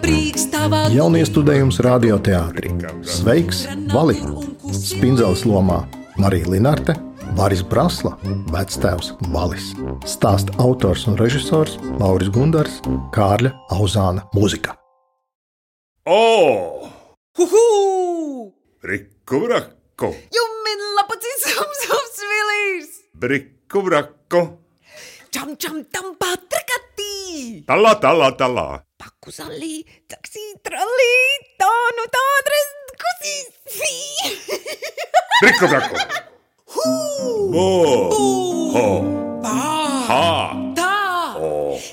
Brīkstava Jauniestudējums radioteātrī. Sveiks, Vali! Spindzels lomā Marija Linarte, Varis Brasla, vectēvs Valis. Stāsta autors un režisors Lauris Gundars, Kārļa Auzāna mūzika. O! Huhu! Briku, braku, Jumin lapacīs sums sums vilīs! briku, braku, Čam čam tam patrakatī! Talā, talā, talā. Paku zalī, taksī tralī, tā nu tā adres kusīs! Briku, braku. Bo! Ho! Ha! Tā!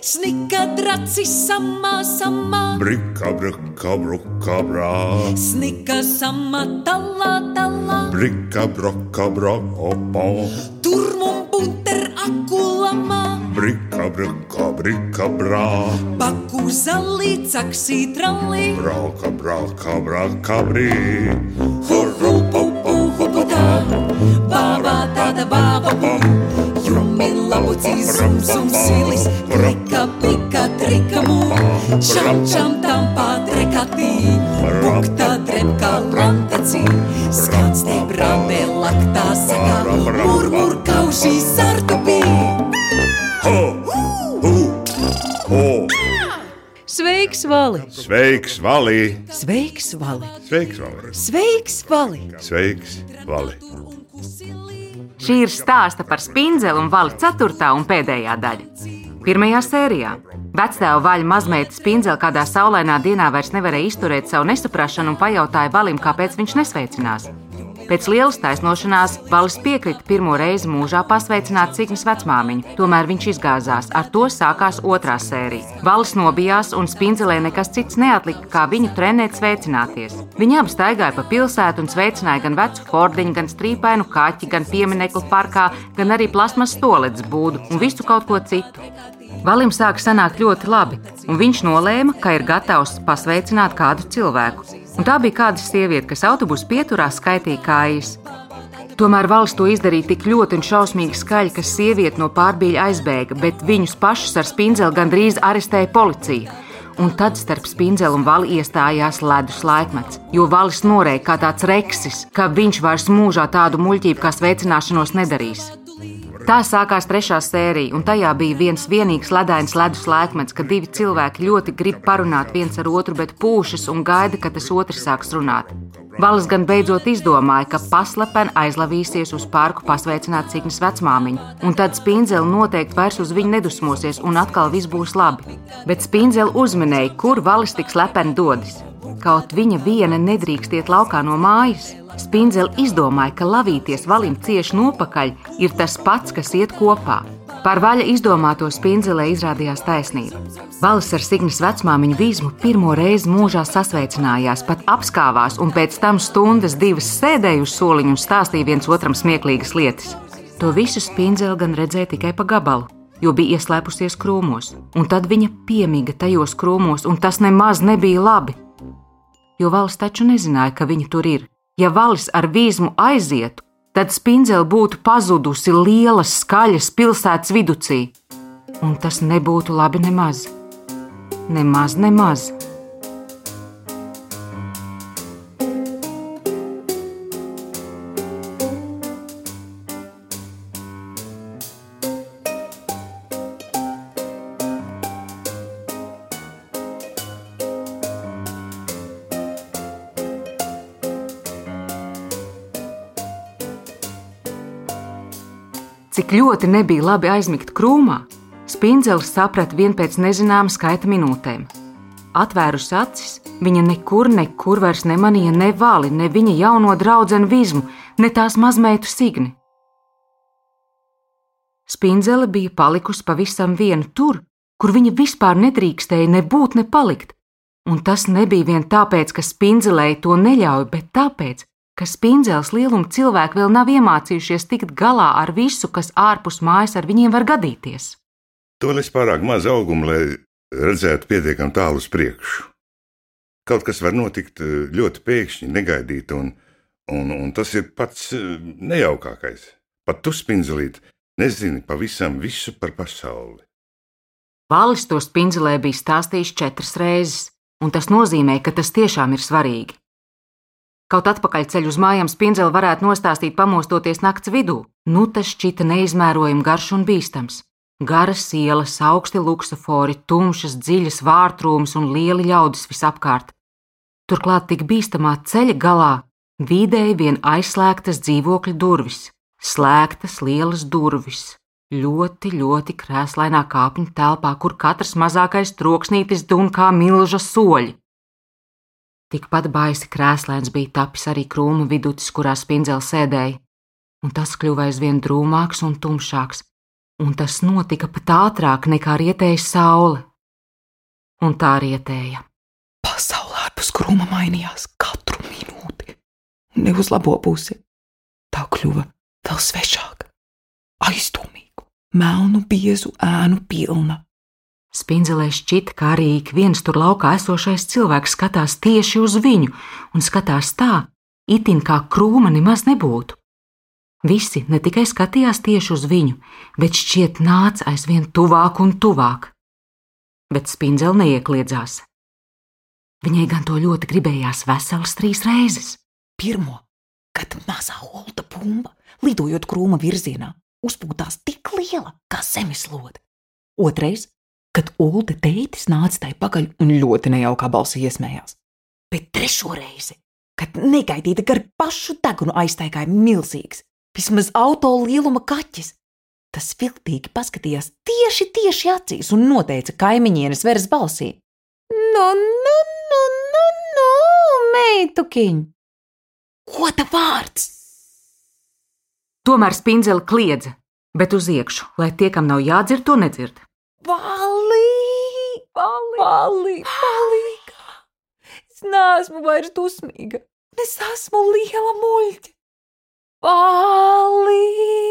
Snika dracis samā samā! Brika, braka, bruka, bra. Snika samā talā talā! Brika, braka, braka, pa. Akulamā! Brika, braka, brika, bra. Paku zalī, taksī tralī! Braka, braka, braka, brī. Hurru, pupu, huputā, bābā tāda bāba bum. Jumin labucī, zum, zum, svilis, trika, pika, trika, mū. Šam, šam, tam patrekatī, bukta, trepka, lantecī. Sveiks, Vali! Sveiks, Valī! Sveiks, Vali! Sveiks, Valī! Sveiks, Vali! Sveiks, Valī! Šī ir stāsta par spindzeli un vali 4. un pēdējā daļa. Pirmajā sērijā vectēva vaļa mazmeita spindzeli kādā saulainā dienā vairs nevarēja izturēt savu nesaprašanu un pajautāja valim, kāpēc viņš nesveicinās. Pēc lielas taisnošanās Valis piekrita pirmo reizi mūžā pasveicināt Cikņas vecmāmiņu, tomēr viņš izgāzās. Ar to sākās otrā sērija. Valis nobijās un spindzelē nekas cits neatlika, kā viņu trenēt sveicināties. Viņi abi staigāja pa pilsētu un sveicināja gan vecu fordiņu, gan strīpainu kaķi, gan pieminiektu parkā, gan arī plasmas stolets būdu un visu kaut ko citu. Valim sāka sanākt ļoti labi, un viņš nolēma, ka ir gatavs pasveicināt kādu cilvēku. Un tā bija kāda sieviete, kas autobusu pieturā skaitīja kājas. Tomēr valsts to izdarīja tik ļoti un šausmīgi skaļi, ka sieviete no pārbīļa aizbēga, bet viņus pašus ar spindzeli gandrīz arestēja policija. Un tad starp spindzeli un vali iestājās ledus laikmets, jo valis norēja kā tāds reksis, ka viņš vairs mūžā tādu muļķību kā sveicināšanos nedarīs. Tā sākās trešā sērija, un tajā bija viens vienīgs ledains ledus laikmets, kad divi cilvēki ļoti grib parunāt viens ar otru, bet pūšas un gaida, ka tas otrs sāks runāt. Valis gan beidzot izdomāja, ka paslepeni aizlavīsies uz parku pasveicināt Cikņas vecmāmiņu, un tad spindzeli noteikti vairs uz viņu nedusmosies, un atkal viss būs labi. Bet spindzeli uzminēja, kur valis tik slepeni dodas. Kaut viņa viena nedrīkst iet laukā no mājas. Spindzeli izdomāja, ka lavīties valim cieši nopakaļ ir tas pats, kas iet kopā. Par vaļa izdomāto spindzelē izrādījās taisnība. Valis ar Signas vecmāmiņu vīzmu pirmo reizi mūžā sasveicinājās, pat apskāvās, un pēc tam stundas divas sēdēja uz soliņa un stāstīja viens otram smieklīgas lietas. To visu spindzeli gan redzēja tikai pa gabalu, jo bija ieslēpusies krūmos, un tad viņa piemiga tajos krūmos, un tas nemaz nebija labi. Jo valsts taču nezināja, ka viņa tur ir. Ja valis ar vīzmu aizietu, tad spindzele būtu pazudusi lielas, skaļas pilsētas viducī, un tas nebūtu labi nemaz. Nemaz, nemaz. Cik ļoti nebija labi aizmigt krūmā, spindzelis saprata vien pēc nezināma skaita minūtēm. Atvērusi acis, viņa nekur, nekur vairs nemanīja ne vali, ne viņa jauno draugu vizmu, ne tās mazmeitu signi. Spindzele bija palikusi pavisam viena tur, kur viņa vispār nedrīkstēja nebūt, ne palikt. Un tas nebija vien tāpēc, ka spindzelēji to neļauj, bet tāpēc, ka spindzels lieluma cilvēki vēl nav iemācījušies tikt galā ar visu, kas ārpus mājas ar viņiem var gadīties. To es pārāk maz augumu, lai redzētu pietiekami tālu uz priekšu. Kaut kas var notikt eh, ļoti pēkšņi, negaidīti, un, un, un tas ir pats eh, nejaukākais. Pat tu spindzelīt nezini pavisam visu par pasauli. Valis to spindzelē bija stāstījis četras reizes, un tas nozīmē, ka tas tiešām ir svarīgi. Kaut atpakaļ ceļu uz mājām spindzeli varētu nostāstīt pamostoties nakts vidū, nu tas šķita neizmērojami garš un bīstams. Garas ielas, augsti luksofori, tumšas, dziļas vārtrūmas un lieli ļaudis visapkārt. Turklāt tik bīstamā ceļa galā vidēji vien aizslēgtas dzīvokļa durvis, slēgtas lielas durvis, ļoti, ļoti krēslainā kāpņu telpā, kur katrs mazākais troksnītis dun kā milža soļi. Tikpat baisi krēslains bija tapis arī krūma viducis, kurā spindzēl sēdēja, un tas kļuva aizvien drūmāks un tumšāks, un tas notika pat ātrāk nekā rietēja saule. Un tā rietēja. Pasaulē ārpus krūma mainījās katru minūti, ne uz labo pusi. Tā kļuva vēl svešāka, aizdomīga, melnu, biezu ēnu pilna. Spindzelē šķita, ka arī ik viens tur laukā esošais cilvēks skatās tieši uz viņu un skatās tā, itin kā krūma nemaz nebūtu. Visi ne tikai skatījās tieši uz viņu, bet šķiet nāca aizvien tuvāk un tuvāk. Bet spindzele neiekliedzās. Viņai gan to ļoti gribējās veselas trīs reizes. Pirmo, kad mazā olda bumba, lidojot krūma virzienā, uzpūtās tik liela kā zemeslode. Otrais, kad Ulda tētis nāca tai pakaļ un ļoti nejaukā balsī iesmējās. Bet trešo reizi, kad negaidīti gar pašu degunu aiztaigāja milzīgs, vismaz auto lieluma kaķis, tas viltīgi paskatījās tieši, tieši acīs un noteica kaimiņienes veres balsī: Nu, nu, nu, nu, nu, meitukiņ! Ko ta vārds? Tomēr spindzele kliedza, bet uz iekšu, lai tie, kam nav jādzird, to nedzird. Palīgi, palīgi, palīgi. Es neesmu vairs dusmīga. Es esmu liela muļķa. Palīgi!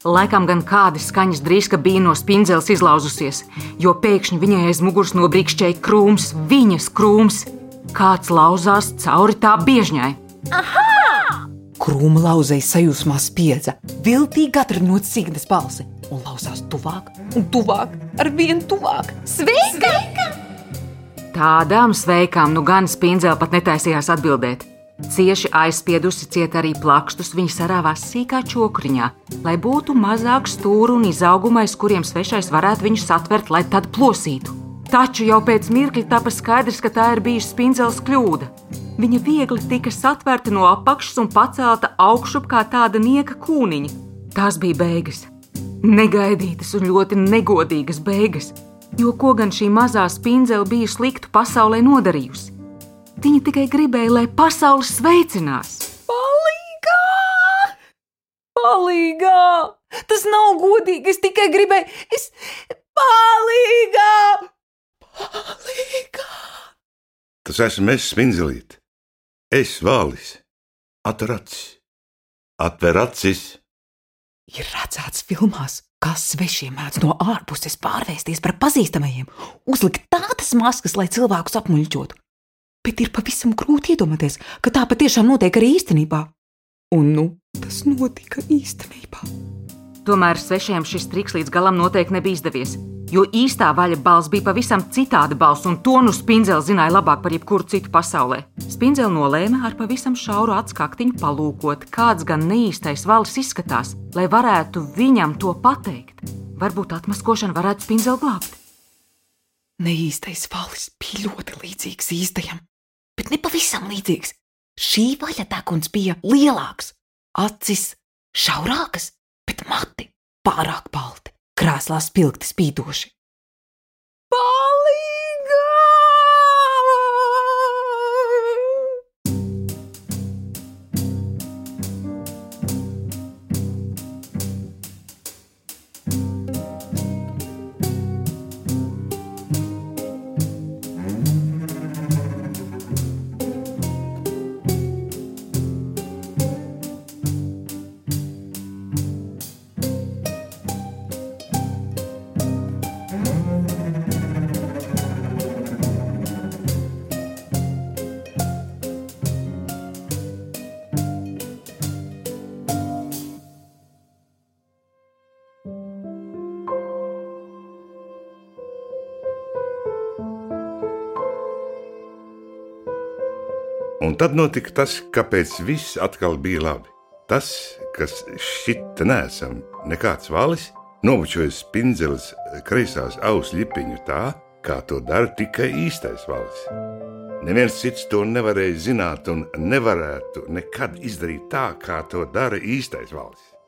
Laikam gan kāda skaņas drīzka bija no spindzeles izlauzusies, jo pēkšņi viņai aiz muguras nobrīkšķēja krūms, viņas krūms. Kāds lauzās cauri tā biežņai. Krūma lauzēja sajūsmā spiedza, viltīgi atrinot signas balsi un lauzās tuvāk un tuvāk, ar vien tuvāk. Sveika! Tādām sveikām nu gan spindzele pat netaisījās atbildēt. Cieši aizspiedusi ciet arī plakstus, viņa sarāvās sīkā čokriņā, lai būtu mazāk stūru un izaugumais, kuriem svešais varētu viņu satvert, lai tad plosītu. Taču jau pēc mirkļa tapa skaidrs, ka tā ir bijusi spindzeles kļūda. Viņa viegli tika satverta no apakšas un pacelta augšup kā tāda nieka kūniņa. Tās bija beigas. Negaidītas un ļoti negodīgas beigas, jo ko gan šī mazā spindzele bija sliktu pasaulē nodarījusi? Viņa tikai gribēja, lai pasaule sveicinās. Palīgā! Palīgā! Tas nav godīgi. Es tikai gribēju, es palīgā! Palīgā! Tas esmu es, spindzelīt. Es vālis. Atver acis. Atver acis. Ir redzēts filmās, kā svešie mēdz no ārpuses pārvērsties par pazīstamajiem, uzlikt tādas maskas, lai cilvēkus apmuļķotu. Bet ir pavisam grūti iedomāties, ka tā patiešām notiek arī īstenībā. Un nu, tas notika īstenībā. Tomēr svešiem šis triks līdz galam noteikti nebija izdevies, jo īstā vaļa balss bija pavisam citāda balss, un to nu spindzele zināja labāk par jebkuru citu pasaulē. Spindzele nolēma ar pavisam šauru atskaktiņu palūkot, kāds gan neīstais valis izskatās, lai varētu viņam to pateikt. Varbūt atmaskošana varētu spindzeli glābt. Neīstais valis bija ļoti līdzīgs īstajam, bet ne pavisam līdzīgs. Šī vaļa deguns bija lielāks, acis šaurākas, bet mati pārāk balti, krēslā spilgti spīdoši. Un tad notika tas, kāpēc viss atkal bija labi. Tas, kas šita nesam nekāds valis, nobučojas spindzeles kreisās auss lipiņu tā, kā to dara tikai īstais valis. Neviens cits to nevarēja zināt un nevarētu nekad izdarīt tā, kā to dara īstais valis.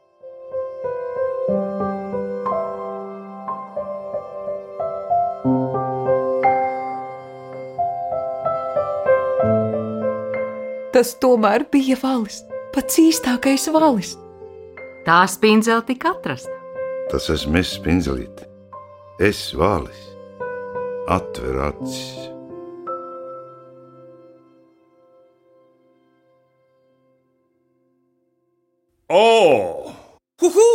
Tas tomēr bija valis, pats īstākais valis. Tā spindzele tika atrasta. Tas esmu es, spindzelīte. Es vālis. Atver acis. O! Huhu!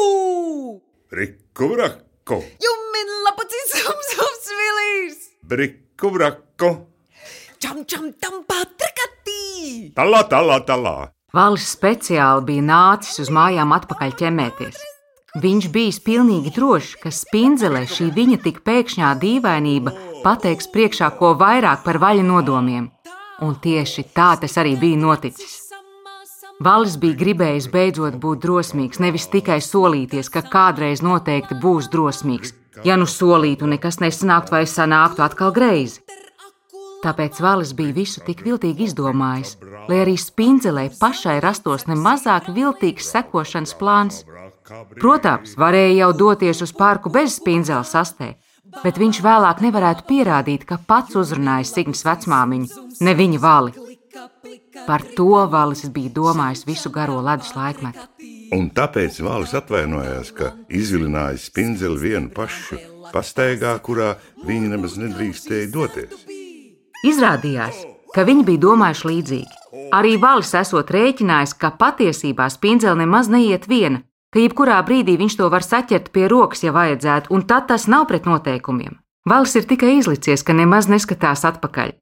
Briku braku! Jummin lapaci sum sum svilīs! Briku braku! Čam čam tam! Talā, talā, talā! Valis speciāli bija nācis uz mājām atpakaļ ķemēties. Viņš bija pilnīgi drošs, ka spindzelē šī viņa tik pēkšņā dīvainība pateiks priekšā ko vairāk par vaļa nodomiem. Un tieši tā tas arī bija noticis. Valis bija gribējis beidzot būt drosmīgs, nevis tikai solīties, ka kādreiz noteikti būs drosmīgs. Ja nu solītu, nekas nesanāktu vai sanāktu atkal greizi. Tāpēc Valis bija visu tik viltīgi izdomājis, lai arī spindzelē pašai rastos ne mazāk viltīgs sekošanas plāns. Protams, varēja jau doties uz parku bez spindzeles sastē, bet viņš vēlāk nevarētu pierādīt, ka pats uzrunājis Signas vecmāmiņu, ne viņa vali. Par to Valis bija domājis visu garo ledus laikmetu. Un tāpēc Vālis atvainojās, ka izvilinājis spindzeli vienu pašu pastaigā, kurā viņi nemaz nedrīkstēja doties. Izrādījās, ka viņi bija domājuši līdzīgi. Arī Valis esot rēķinājis, ka patiesībā spindzele nemaz neiet viena, ka jebkurā brīdī viņš to var saķert pie rokas, ja vajadzētu, un tad tas nav pret noteikumiem. Valis ir tikai izlicies, ka nemaz neskatās atpakaļ.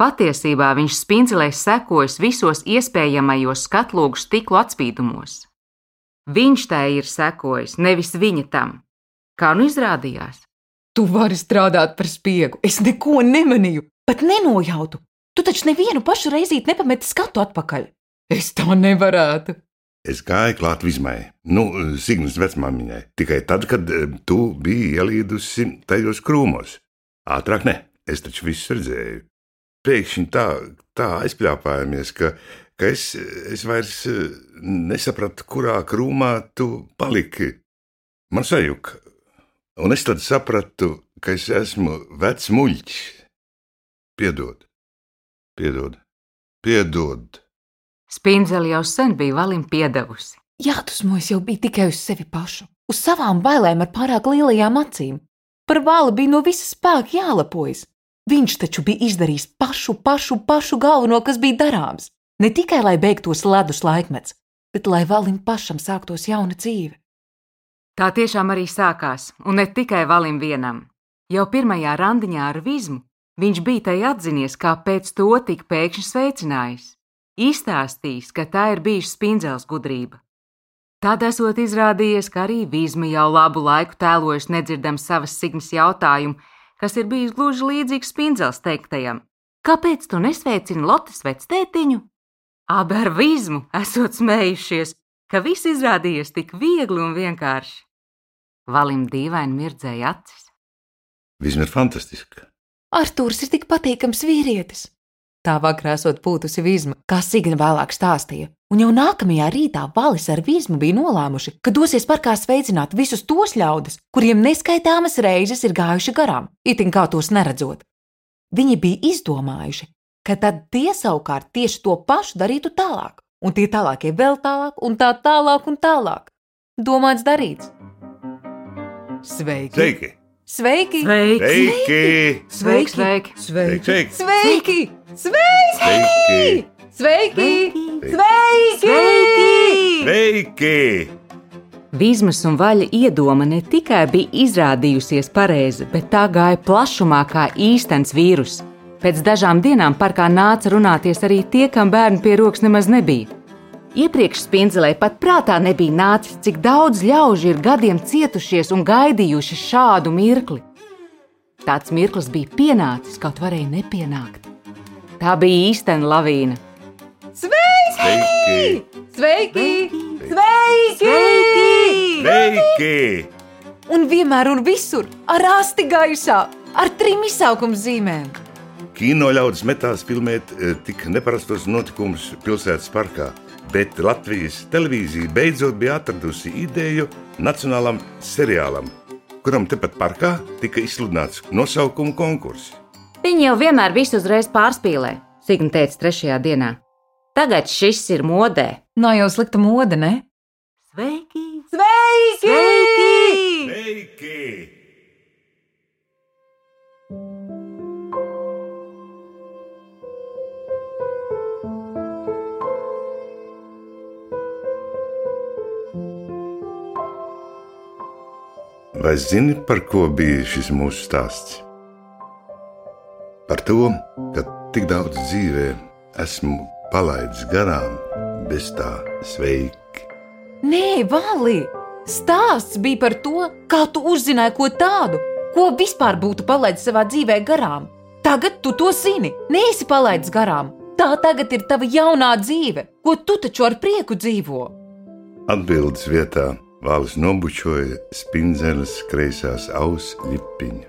Patiesībā viņš spindzelēs sekojas visos iespējamajos skatlogu stiklu atspīdumos. Viņš tai ir sekojis, nevis viņa tam. Kā nu izrādījās? Tu vari strādāt par spiegu. Es neko nemanīju, pat nenojautu. Tu taču nevienu pašu reizīti nepameti skatu atpakaļ. Es tā nevarētu. Es gāju klāt vismai, nu, Signas vecmāmiņai, tikai tad, kad eh, tu biji ielīdusi tajos krūmos. Ātrāk ne, es taču visu redzēju. Pēkšņi tā, tā aizpļāpājamies, ka, ka es, es vairs eh, nesapratu, kurā krūmā tu paliki. Man sajūta, un es tad sapratu, ka es esmu vecs muļķis. Piedod, piedod, piedod. Spindzele jau sen bija valim piedevusi. Jādusmojas jau bija tikai uz sevi pašu, uz savām bailēm ar pārāk lielajām acīm. Par vāli bija no visas spēka jālepojas. Viņš taču bija izdarījis pašu, pašu, pašu galveno, kas bija darāms. Ne tikai lai beigtos ledus laikmets, bet lai valim pašam sāktos jauna dzīve. Tā tiešām arī sākās, un ne tikai valim vienam. Jau pirmajā randiņā ar vizmu viņš bija tai atzinies, kā pēc to tik pēkšņi sveicinājis. Izstāstījis, ka tā ir bijusi spindzeles gudrība. Tad esot izrādījies, ka arī vizma jau labu laiku tēlojas nedzirdam savas signas jautājumu, kas ir bijis gluži līdzīgs spindzeles teiktajam. Kāpēc tu nesveicini Lotes vectētiņu? Abi ar vizmu esot smējušies, ka viss izrādījies tik viegli un vienkārši. Valim dīvaini mirdzēja acis. Vismaz ir fantastiski. Artūrs ir tik patīkams vīrietis. Tā vakarā esot pūtusi vizma, kā Signa vēlāk stāstīja, un jau nākamajā rītā Valis ar vizmu bija nolēmuši, ka dosies parkā sveicināt visus tos ļaudis, kuriem neskaitāmas reizes ir gājuši garām, itin kā tos neredzot. Viņi bija izdomājuši, ka tad tie savukārt tieši to pašu darītu tālāk, un tie tālākie vēl tālāk, un tā tālāk un tālāk. Domāts darīts. Sveiki! Sveiki! Sveiki! Sveiki! Sveiki! Sveiki! Sveiki! Sveiki! Sveiki! Sveiki! Sveiki! Sveiki! Sveiki! Sveiki! Vizmas un vaļa iedoma ne tikai bija izrādījusies pareiza, bet tā gāja plašumā kā īstenis vīrus. Pēc dažām dienām parkā nāca runāties arī tie, kam bērnu pie rokas nemaz nebija. Iepriekš spindzelē pat prātā nebija nācis, cik daudz ļaužu ir gadiem cietušies un gaidījuši šādu mirkli. Tāds mirklis bija pienācis, kaut varēja nepienākt. Tā bija īstena lavīna. Sveiki! Sveiki! Sveiki! Sveiki! Un vienmēr un visur ar asti gaisā, ar trim izsaukuma zīmēm. Kino ļaudis metās filmēt eh, tik neparastos notikumus pilsētas parkā, bet Latvijas televīzija beidzot bija atradusi ideju nacionālam seriālam, kuram tepat parkā tika izsludināts nosaukumu konkurss. Viņi jau vienmēr visu uzreiz pārspīlē, Signa teica trešajā dienā. Tagad šis ir modē. Nav jau slikta mode, ne? Sveiki! Sveiki! Sveiki! Sveiki! Vai zini, par ko bija šis mūsu stāsts? Par to, ka tik daudz dzīvē esmu palaidis garām, bez tā sveiki. Nē, Vali! Stāsts bija par to, kā tu uzzināji ko tādu, ko vispār būtu palaidis savā dzīvē garām. Tagad tu to zini, neesi palaidis garām. Tā tagad ir tava jaunā dzīve, ko tu taču ar prieku dzīvo. Atbildes vietā Vālis nobučoja spindzeles kreisās auss lipiņu.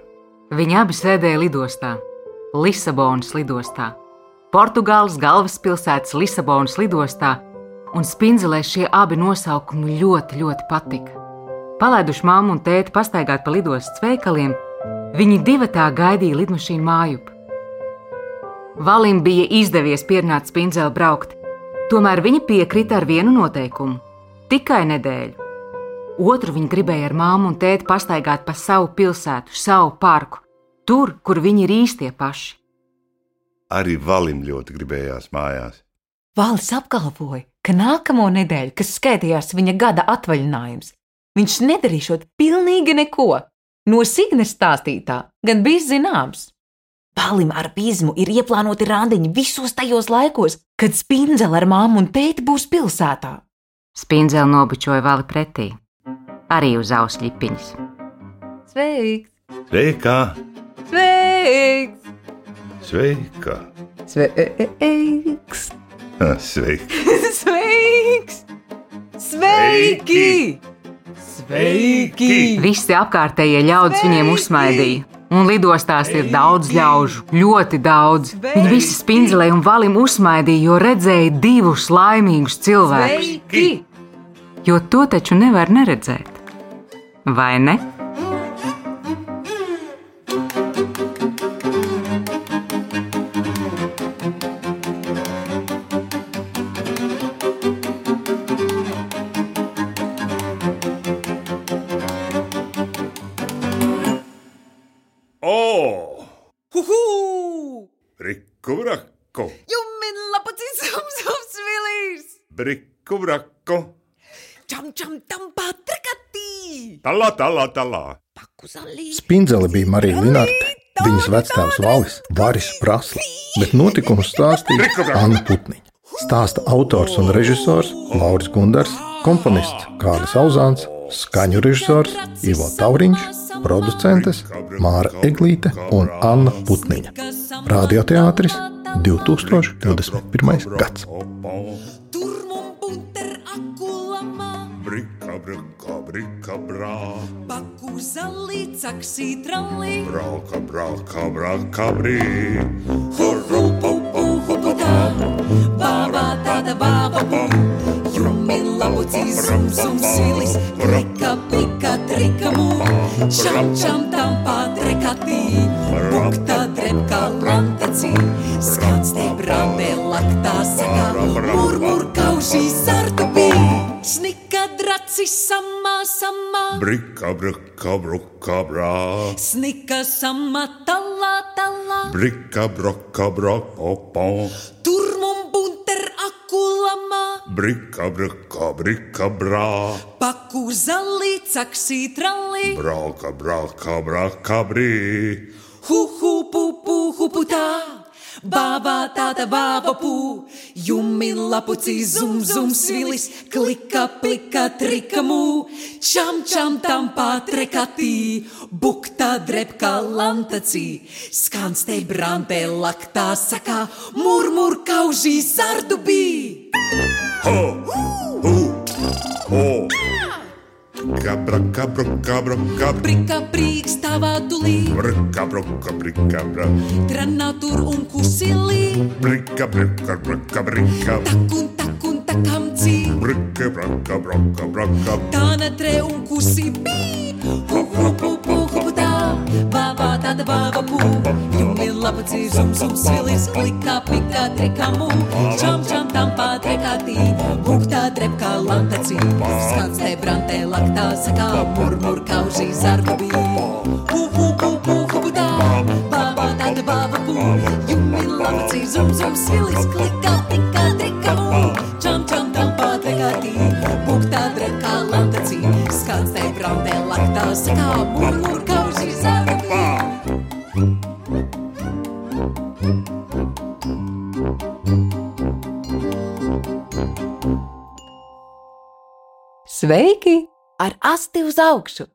Viņi abi sēdēja lidostā, Lisabonas lidostā, Portugāles galvaspilsētas Lisabonas lidostā, un spindzelē šie abi nosaukumi ļoti, ļoti patika. Palaiduši mammu un tēti pastaigāt pa lidostas veikaliem, viņi divatā gaidīja lidmašīnu mājup. Valim bija izdevies pierunāt spindzeli braukt, tomēr viņa piekrita ar vienu noteikumu - tikai nedēļu. Otru viņa gribēja ar māmu un tēti pastaigāt pa savu pilsētu, savu parku, tur, kur viņi ir īstie paši. Arī Valim ļoti gribējās mājās. Vālis apgalvoja, ka nākamo nedēļu, kas skaitījās viņa gada atvaļinājums, viņš nedarīšot pilnīgi neko. No Signes stāstītā gan bija zināms. Vālim ar bizmu ir ieplānoti randiņi visos tajos laikos, kad spindzele ar māmu un tēti būs pilsētā. Spindzeli nobučoja vali pretī, arī uz ausļipiņas. Sveiks! Sveika! Sveiks! Sveika! Sveiks! Ha, Sveika! Sveiks! Sveiki! Sveiki! Visi apkārtējie ļaudis viņiem uzsmaidīja. Un lidostās ir daudz ļaužu, ļoti daudz. Viņi visi spindzelēja un valim uzsmaidīja, jo redzēja divus laimīgus cilvēkus. Sveiki! Jo to taču nevar neredzēt. Vai ne? Talā, talā, talā! Spindzele bija Marija Linārte, viņas vectēvs Valis, Varis Prasla, bet notikumus stāstīja Anna Putniņa. Stāsta autors un režisors Lauris Gundars, komponists Kārlis Auzāns, skaņu režisors Ivo Tauriņš, producentes Māra Eglīte un Anna Putniņa. Radioteātris 2021. gads. Turmum bunter brikka, brā! pakuzalī, caksī trallī. Brauka, brauka, brauka, brī! Hurru, pupu, huputā, bābā tāda bāba bum. Jumin labucī, zum, zum, silis, trika, pika, trika, mū. Čam, čam, tam patrekatī, bukta, drepka, lantacī. Skans te brambē, laktā sakā, mur, mur, kaušī, sardubī. Draci, samā, samā. Brikka, brikka, brukka, brā! Snika, samā, talā, talā. Brikka, brokka, brok, opo! Turmum bunter akulama. Brikka, brikka, brikka, brā! Paku zalī, caksī trallī, Brauka, brauka, brauka, brī! hu hu pu pu hu pu Bāba tāda bāba pū, jumi lapucī zum zum svilis, klika plika trikamū, čam čam tam patrekatī, bukta drepka lantacī, skanstei brantē laktā sakā, murmur kaužī sardubī. Ho! Ho! Ho! Brika brīks tavā tulī, braka, braka, brika, braka, tranā tur un kusilī, brika, brika, brika, brika, tak un tak un takam cī, brika, braka, braka, braka, tāna tre un kusi bī. Hu hu pu pu hu pu tā, bābā tāda bāba pu, lapacī zum zum svilis, klikā pikā trekamu, čam čam tam pā trekātī, buktā drepkā lantacī, skats te brantē laktā sakā, mur mur kaužī hu pu pu hu pu tā, bābā tāda bāba pu, jumi lapacī zum zum svilis, klikā pikā trekamu, čam čam tam pā trekātī, buktā drepkā lantacī, skats te brantē laktā sakā, mur mur Sveiki! Ar asti uz augšu!